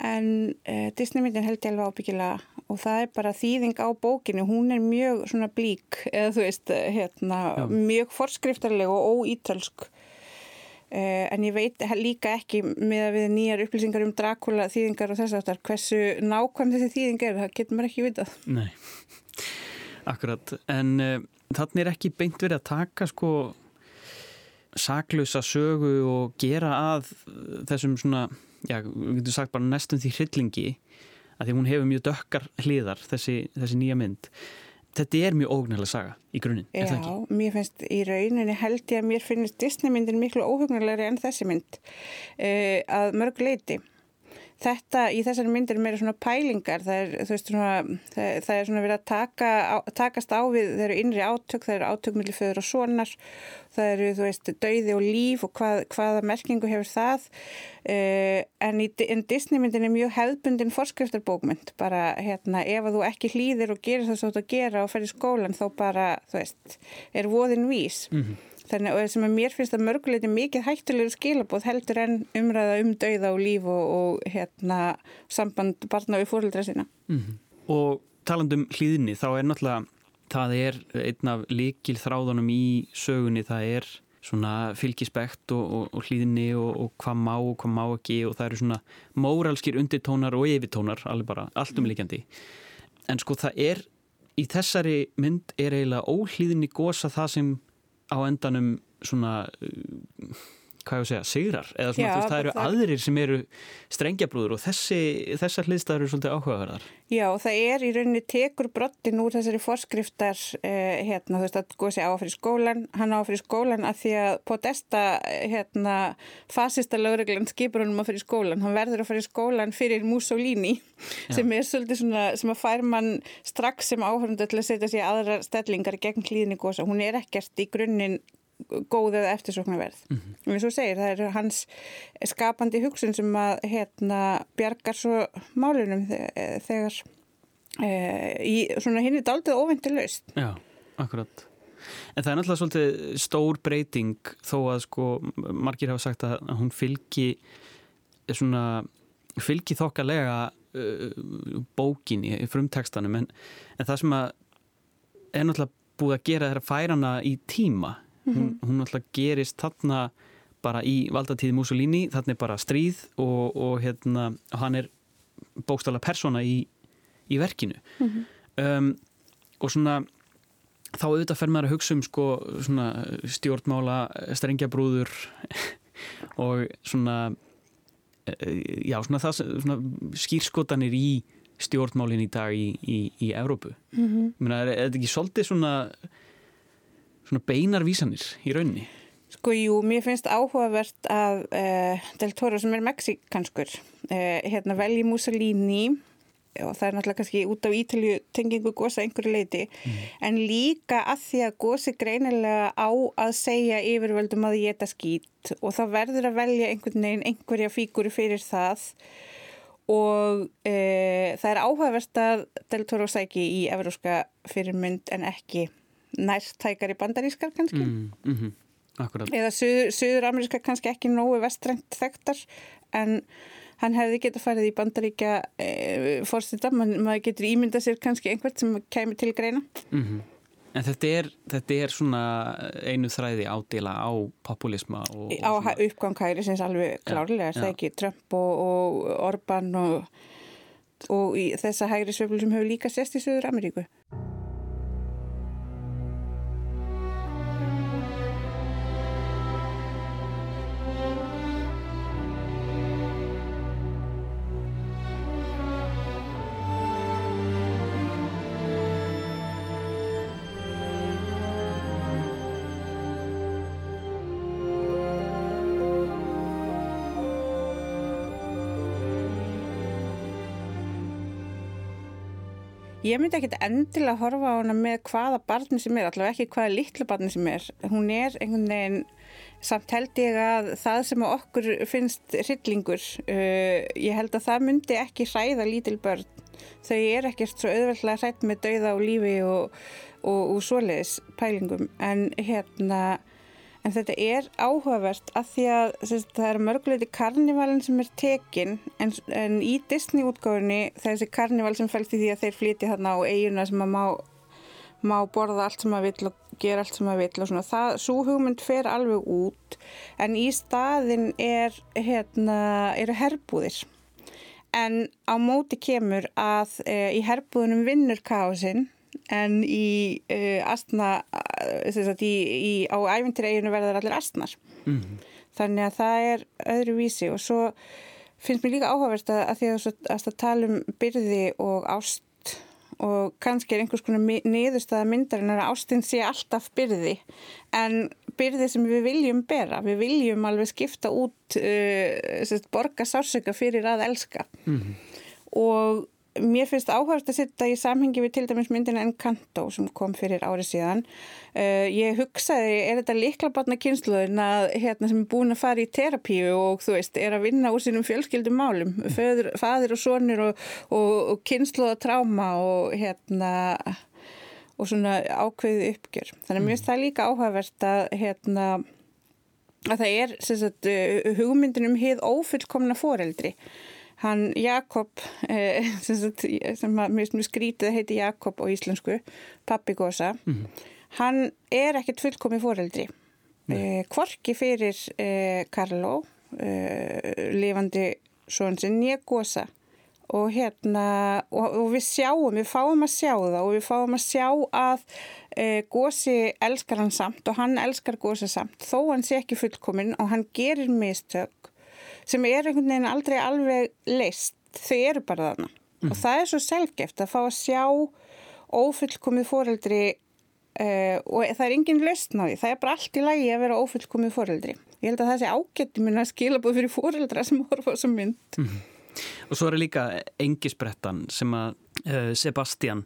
en uh, Disneymyndin held ég alveg ábyggilega og það er bara þýðing á bókinu, hún er mjög svona blík eða þú veist, hérna, mjög forskriftarleg og óítölsk uh, en ég veit líka ekki með að við nýjar upplýsingar um Dracula þýðingar og þess aftar hversu nákvæm þessi þýðing er, það getur maður ekki vitað. Nei, akkurat, en uh, þannig er ekki beint verið að taka sko saklausa sögu og gera að þessum svona já, við getum sagt bara næstum því hryllingi að því hún hefur mjög dökkar hliðar þessi, þessi nýja mynd. Þetta er mjög óhugnarlega saga í grunninn, er það ekki? Já, mér finnst í rauninni held ég að mér finnst Disney myndin miklu óhugnarlegri enn þessi mynd. Uh, að mörg leiti Þetta í þessari myndir er meira svona pælingar, það er, veist, svona, það, það er svona verið að taka, takast á við, það eru innri átök, það eru átök millir föður og sonar, það eru þú veist dauði og líf og hvað, hvaða merkingu hefur það, uh, en, en Disney myndin er mjög hefðbundin forskriftarbókmynd, bara hérna ef að þú ekki hlýðir og gerir það svo að gera og fer í skólan þá bara, þú veist, er voðin vís. Mm -hmm. Þannig að sem að mér finnst að mörguleiti mikið hættulegur skilabóð heldur en umræða um dauða og líf og, og hérna, samband barna við fóröldra sína. Mm -hmm. Og talandum hlýðinni þá er náttúrulega, það er einn af líkil þráðunum í sögunni, það er svona fylgispekt og, og, og hlýðinni og hvað má og hvað má ekki og það eru svona móralskir undirtónar og yfirtónar, allir bara, allt umlíkjandi. En sko það er, í þessari mynd er eiginlega óhlýðinni gósa það sem á endanum svona hvað ég að segja, sigrar eða svona, Já, veist, það eru það... aðrir sem eru strengjabrúður og þessi, þessar hliðstæður eru svolítið áhugaverðar. Já, það er í rauninni tekur brottin úr þessari forskriftar eh, hérna, þú veist, að góðs ég áfrið skólan, hann áfrið skólan að því að Podesta, hérna fasista lögreglan skipur honum áfrið skólan hann verður áfrið skólan fyrir Mussolini Já. sem er svolítið svona sem að fær mann strax sem áhörndu til að setja sér aðra stellingar gegn klíðni góðs og hún er ekkert í grunninn góð eða eftirsoknaverð mm -hmm. og eins og segir, það er hans skapandi hugsun sem að hérna bjargar svo málunum þegar e, í svona hinn er daldið óveinti laust Já, akkurat. En það er náttúrulega svolítið stór breyting þó að sko margir hafa sagt að hún fylgi svona fylgi þokkalega uh, bókin í frumtekstanum en, en það sem að er náttúrulega búið að gera þeirra færana í tíma mm -hmm. hún, hún alltaf gerist þarna bara í valdatíði Mussolini þarna er bara stríð og, og hérna, hann er bókstala persóna í, í verkinu mm -hmm. um, og svona þá auðvitað fer maður að hugsa um sko, stjórnmála strengjabrúður og svona já, svona, það, svona skýrskotanir í stjórnmálin í dag í, í, í Evrópu mm -hmm. Menna, er, er þetta ekki svolítið svona svona beinar vísanir í raunni? Sko, jú, mér finnst áhugavert að uh, Del Toro sem er mexikanskur uh, hérna velji Mussolini og það er náttúrulega kannski út á ítalju tengingu gósa einhverju leiti mm. en líka að því að gósi greinilega á að segja yfirvöldum að ég þetta skýt og þá verður að velja einhvern veginn einhverja fíguru fyrir það og e, það er áhugavert að Del Toro sæki í evróska fyrirmynd en ekki nærtækari bandarískar kannski. Mm, mm -hmm. eða söður-ameríska kannski ekki nógu vestrænt þekktar en hann hefði getið farið í bandaríkja e, fórstita, Man, maður getur ímyndað sér kannski einhvert sem kemur til greina. Mm -hmm. En þetta er, þetta er svona einu þræði ádela á populisma og, Á uppgangkæri sem er alveg klárlega ja, það er ekki? Trump og, og Orban og, og þessa hægri svöflur sem hefur líka sest í Söður Ameríku Ég myndi ekki endilega að horfa á hana með hvaða barni sem er, allavega ekki hvaða litlu barni sem er. Hún er einhvern veginn, samt held ég að það sem okkur finnst hryllingur, uh, ég held að það myndi ekki hræða lítil börn. Þau er ekkert svo auðveldlega hrætt með dauða og lífi og, og, og svoleiðis pælingum. En hérna En þetta er áhugavert að því að sérst, það er mörguleiti karnivalin sem er tekin en, en í Disney útgáðinni þessi karnival sem fælst í því að þeir flyti þarna á eiguna sem að má, má borða allt sem að vill og gera allt sem að vill og svona það, svo hugmynd fer alveg út en í staðin er, hérna, eru herbúðir. En á móti kemur að e, í herbúðunum vinnur kásin en í uh, astna sagt, í, í, á æfintireginu verður allir astnar mm -hmm. þannig að það er öðru vísi og svo finnst mér líka áhugavert að, að því að það tala um byrði og ást og kannski er einhvers konar niðurstaða myndarinn að ástin sé alltaf byrði en byrði sem við viljum bera. Við viljum alveg skipta út uh, borga sársöka fyrir að elska. Mm -hmm. og Mér finnst áhverst að sitta í samhengi við til dæmis myndina Encanto sem kom fyrir árið síðan. Uh, ég hugsaði, er þetta liklabatna kynsluðin að hérna sem er búin að fara í terapíu og þú veist, er að vinna úr sínum fjölskyldum málum, Föður, fadir og sonir og, og, og kynsluða tráma og hérna og svona ákveðið uppgjör. Þannig mér finnst það líka áhugavert að hérna að það er sagt, hugmyndin um hið ófullkomna foreldri Hann Jakob, eh, sem að mjög skrítið heiti Jakob á íslensku, pappi Gosa, mm -hmm. hann er ekkert fullkomi fóreldri. Eh, kvorki fyrir eh, Karlo, eh, lifandi svonsinn, nýja Gosa. Og hérna, og, og við sjáum, við fáum að sjá það og við fáum að sjá að e, Gósi elskar hann samt og hann elskar Gósi samt þó hann sé ekki fullkominn og hann gerir mistök sem er einhvern veginn aldrei alveg leist, þau eru bara þarna mm. og það er svo selgeft að fá að sjá ófullkomið fóreldri uh, og það er enginn leist náði, það er bara allt í lagi að vera ófullkomið fóreldri. Ég held að það sé ágætti minna að skila búið fyrir fóreldra sem horfa þessum mynd. Mm. Og svo er líka engisbrettan sem að uh, Sebastian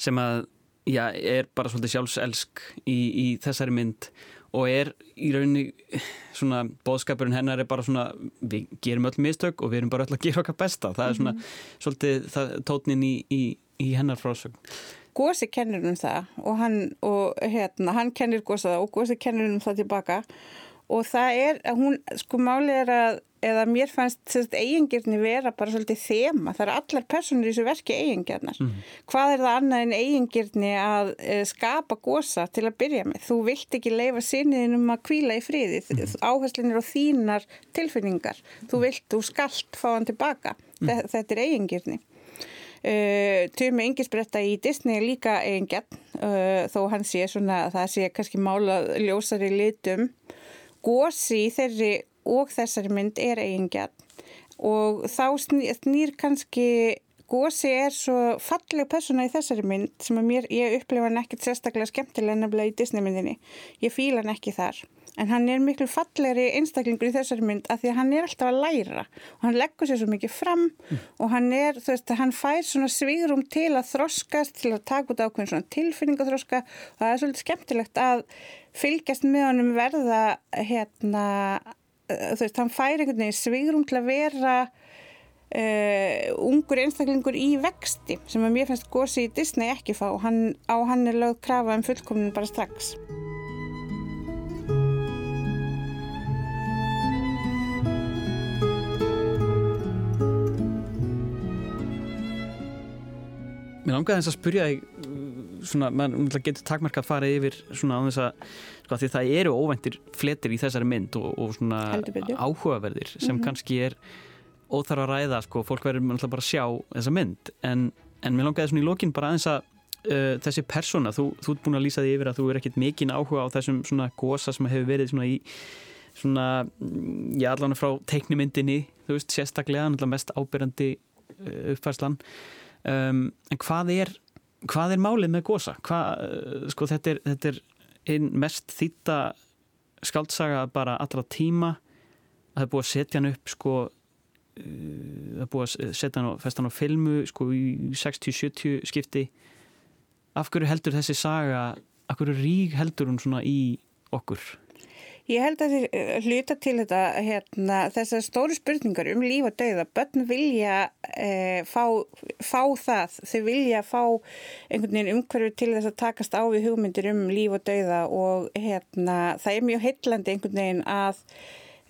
sem að já, er bara svolítið sjálfselsk í, í þessari mynd og er í rauninni svona bóðskapurinn hennar er bara svona við gerum öll mistök og við erum bara öll að gera okkar besta. Það er svona mm -hmm. svolítið það, tótnin í, í, í hennar frásögn. Gósi kennir um það og hann, og, hérna, hann kennir Gósa það og Gósi kennir um það tilbaka og það er að hún, sko málið er að eða mér fannst eigingirni vera bara svolítið þema, það eru allar personur í þessu verki eigingirnar. Mm. Hvað er það annað en eigingirni að e, skapa gósa til að byrja með? Þú vilt ekki leifa sinniðin um að kvíla í friði, mm. áherslinir og þínar tilfinningar. Þú vilt, þú skallt fá hann tilbaka. Mm. Þetta er eigingirni. Uh, Tumi Ingisbretta í Disney er líka eigingjarn, uh, þó hann sé svona, það sé kannski mála ljósari litum. Gósi í þeirri og þessari mynd er eigingjarn og þá snýr kannski Gósi er svo falleg persóna í þessari mynd sem að mér, ég upplifa hann ekkert sérstaklega skemmtilega nefnilega í Disney myndinni. Ég fíla hann ekki þar. En hann er miklu fallegri einstaklingur í þessari mynd af því að hann er alltaf að læra og hann leggur sér svo mikið fram mm. og hann er, þú veist, hann fær svona svigrum til að þroskast, til að taka út ákveðin svona tilfinningaþroska og það er svolítið skemmtilegt að fylgjast með honum verða hérna, þú veist, hann fær einhvern veginn svigrum til að vera uh, ungur einstaklingur í vexti sem að mér finnst gósi í Disney ekki fá og hann, á hann er lögð krafa um fullkomnin bara strax. Mér langaði þess að spurja þig svona, mann getur takmarka að fara yfir svona á þess að, sko, því það eru óvæntir fletir í þessari mynd og, og svona áhugaverðir sem mm -hmm. kannski er óþarf að ræða, sko, fólk verður alltaf bara að sjá þessa mynd, en, en mér langaði svona í lokin bara aðeins að uh, þessi persóna, þú, þú ert búin að lýsa því yfir að þú er ekkit mikinn áhuga á þessum svona gósa sem hefur verið svona í svona, já allavega frá teiknimyndinni, þú veist, sérstaklega mest ábyrjandi uh, uppfærslan. Um, en hvað er hvað er málið með gósa? Hvað, uh, sko þetta er, þetta er einn mest þýtta skaldsaga bara allra tíma. Það er búið að setja hann upp sko það er búið að setja hann og festa hann á filmu sko í 60-70 skipti af hverju heldur þessi saga af hverju rík heldur hún svona í okkur? Ég held að þið eh, hluta til þetta hérna, þessar stóru spurningar um líf og dauða. Bönn vilja e, fá, fá það, þau vilja fá einhvern veginn umhverfið til þess að takast á við hugmyndir um líf og dauða og hérna, það er mjög heillandi einhvern veginn að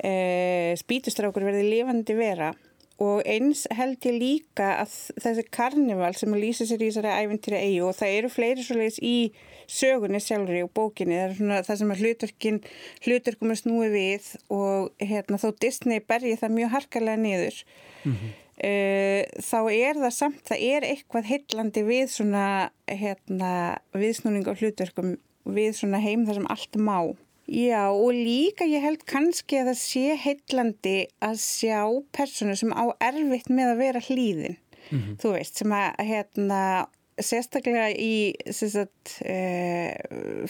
e, spítustrákur verði lifandi vera og eins held ég líka að þessi karnival sem lýsa sér í þessari æfintýra eigi og það eru fleiri svoleiðis í sögunni sjálfur og bókinni, það er svona það sem hluturkin, hluturkum er snúið við og hérna þó Disney bergi það mjög harkalega niður mm -hmm. uh, þá er það samt, það er eitthvað heillandi við svona hérna viðsnúning á hluturkum við svona heim þar sem allt má Já og líka ég held kannski að það sé heitlandi að sjá personu sem á erfitt með að vera hlýðin, mm -hmm. þú veist, sem að hérna sérstaklega í sagt, e,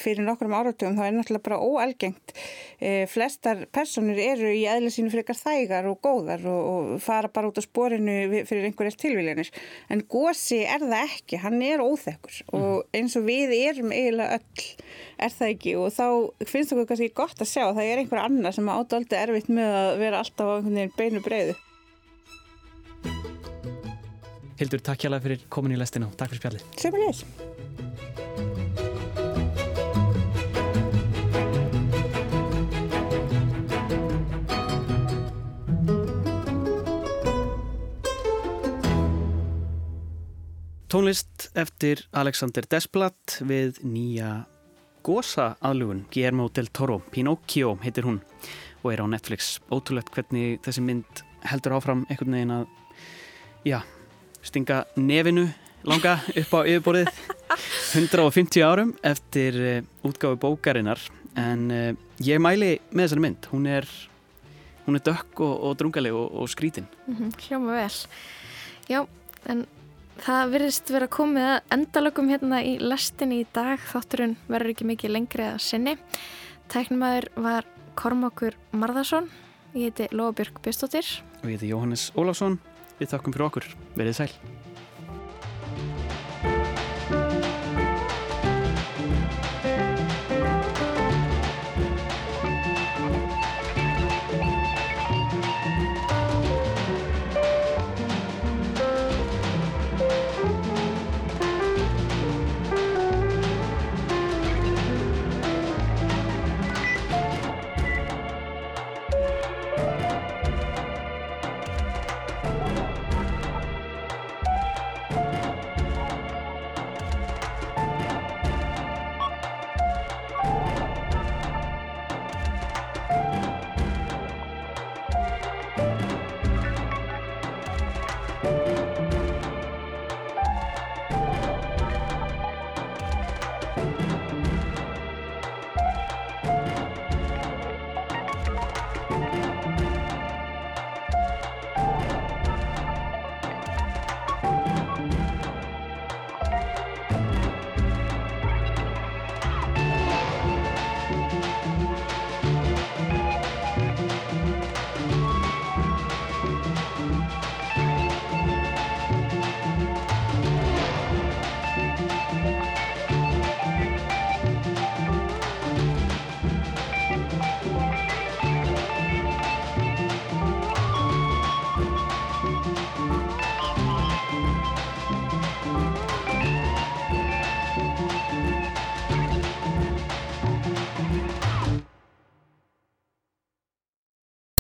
fyrir nokkrum áratugum þá er náttúrulega bara óalgengt. E, flestar personur eru í eðla sínu frekar þægar og góðar og, fara bara út á sporinu fyrir einhverjar tilvílinir en Gósi er það ekki, hann er óþekkur mm. og eins og við erum eiginlega öll er það ekki. Og þá finnst það kannski gott að sjá það er einhver annar sem ádaldi erfitt með að vera alltaf á einhvern veginn beinu breyðu Hildur, takk hjálpa fyrir komin í lestinu og takk fyrir spjalli. Semilegs. Tónlist eftir Alexander Desplat við nýja gósa aðlugun Guillermo del Toro, Pinocchio heitir hún og er á Netflix. Ótrúlegt hvernig þessi mynd heldur áfram einhvern veginn að já, stinga nefinu langa upp á yfirborðið. 150 árum eftir uh, útgáfi bókarinnar. En uh, ég mæli með þessari mynd. Hún er, hún er dökk og, og drungaleg og, og skrítin. Mm -hmm, Hljóma vel. Já, en það virðist vera komið að endalögum hérna í lestinni í dag. Þátturinn verður ekki mikið lengri að sinni. Tæknumæður var Kormákur Marðarsson ég heiti Lóabjörg Björnstóttir og ég heiti Jóhannes Ólásson Við þakkum fyrir okkur. Verðið sæl.